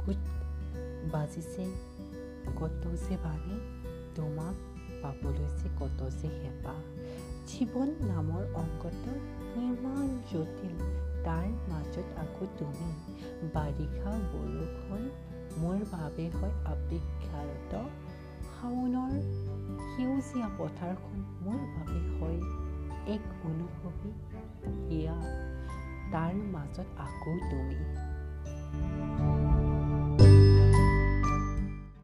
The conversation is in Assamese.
কুট বাজিছে কত যে বাণী তোমাক পাবলৈছে কত যে হেঁপাহ। জীৱন নামৰ অংকটো ইমান জটিল তাৰ মাজত আকৌ তুমি বাৰিষা বৰষুণ মোৰ বাবে হয় অপেক্ষাৰত শাওনৰ সেউজীয়া পথাৰখন মোৰ বাবে হয় এক অনুভৱী ইয়া তাৰ মাজত আকৌ তুমি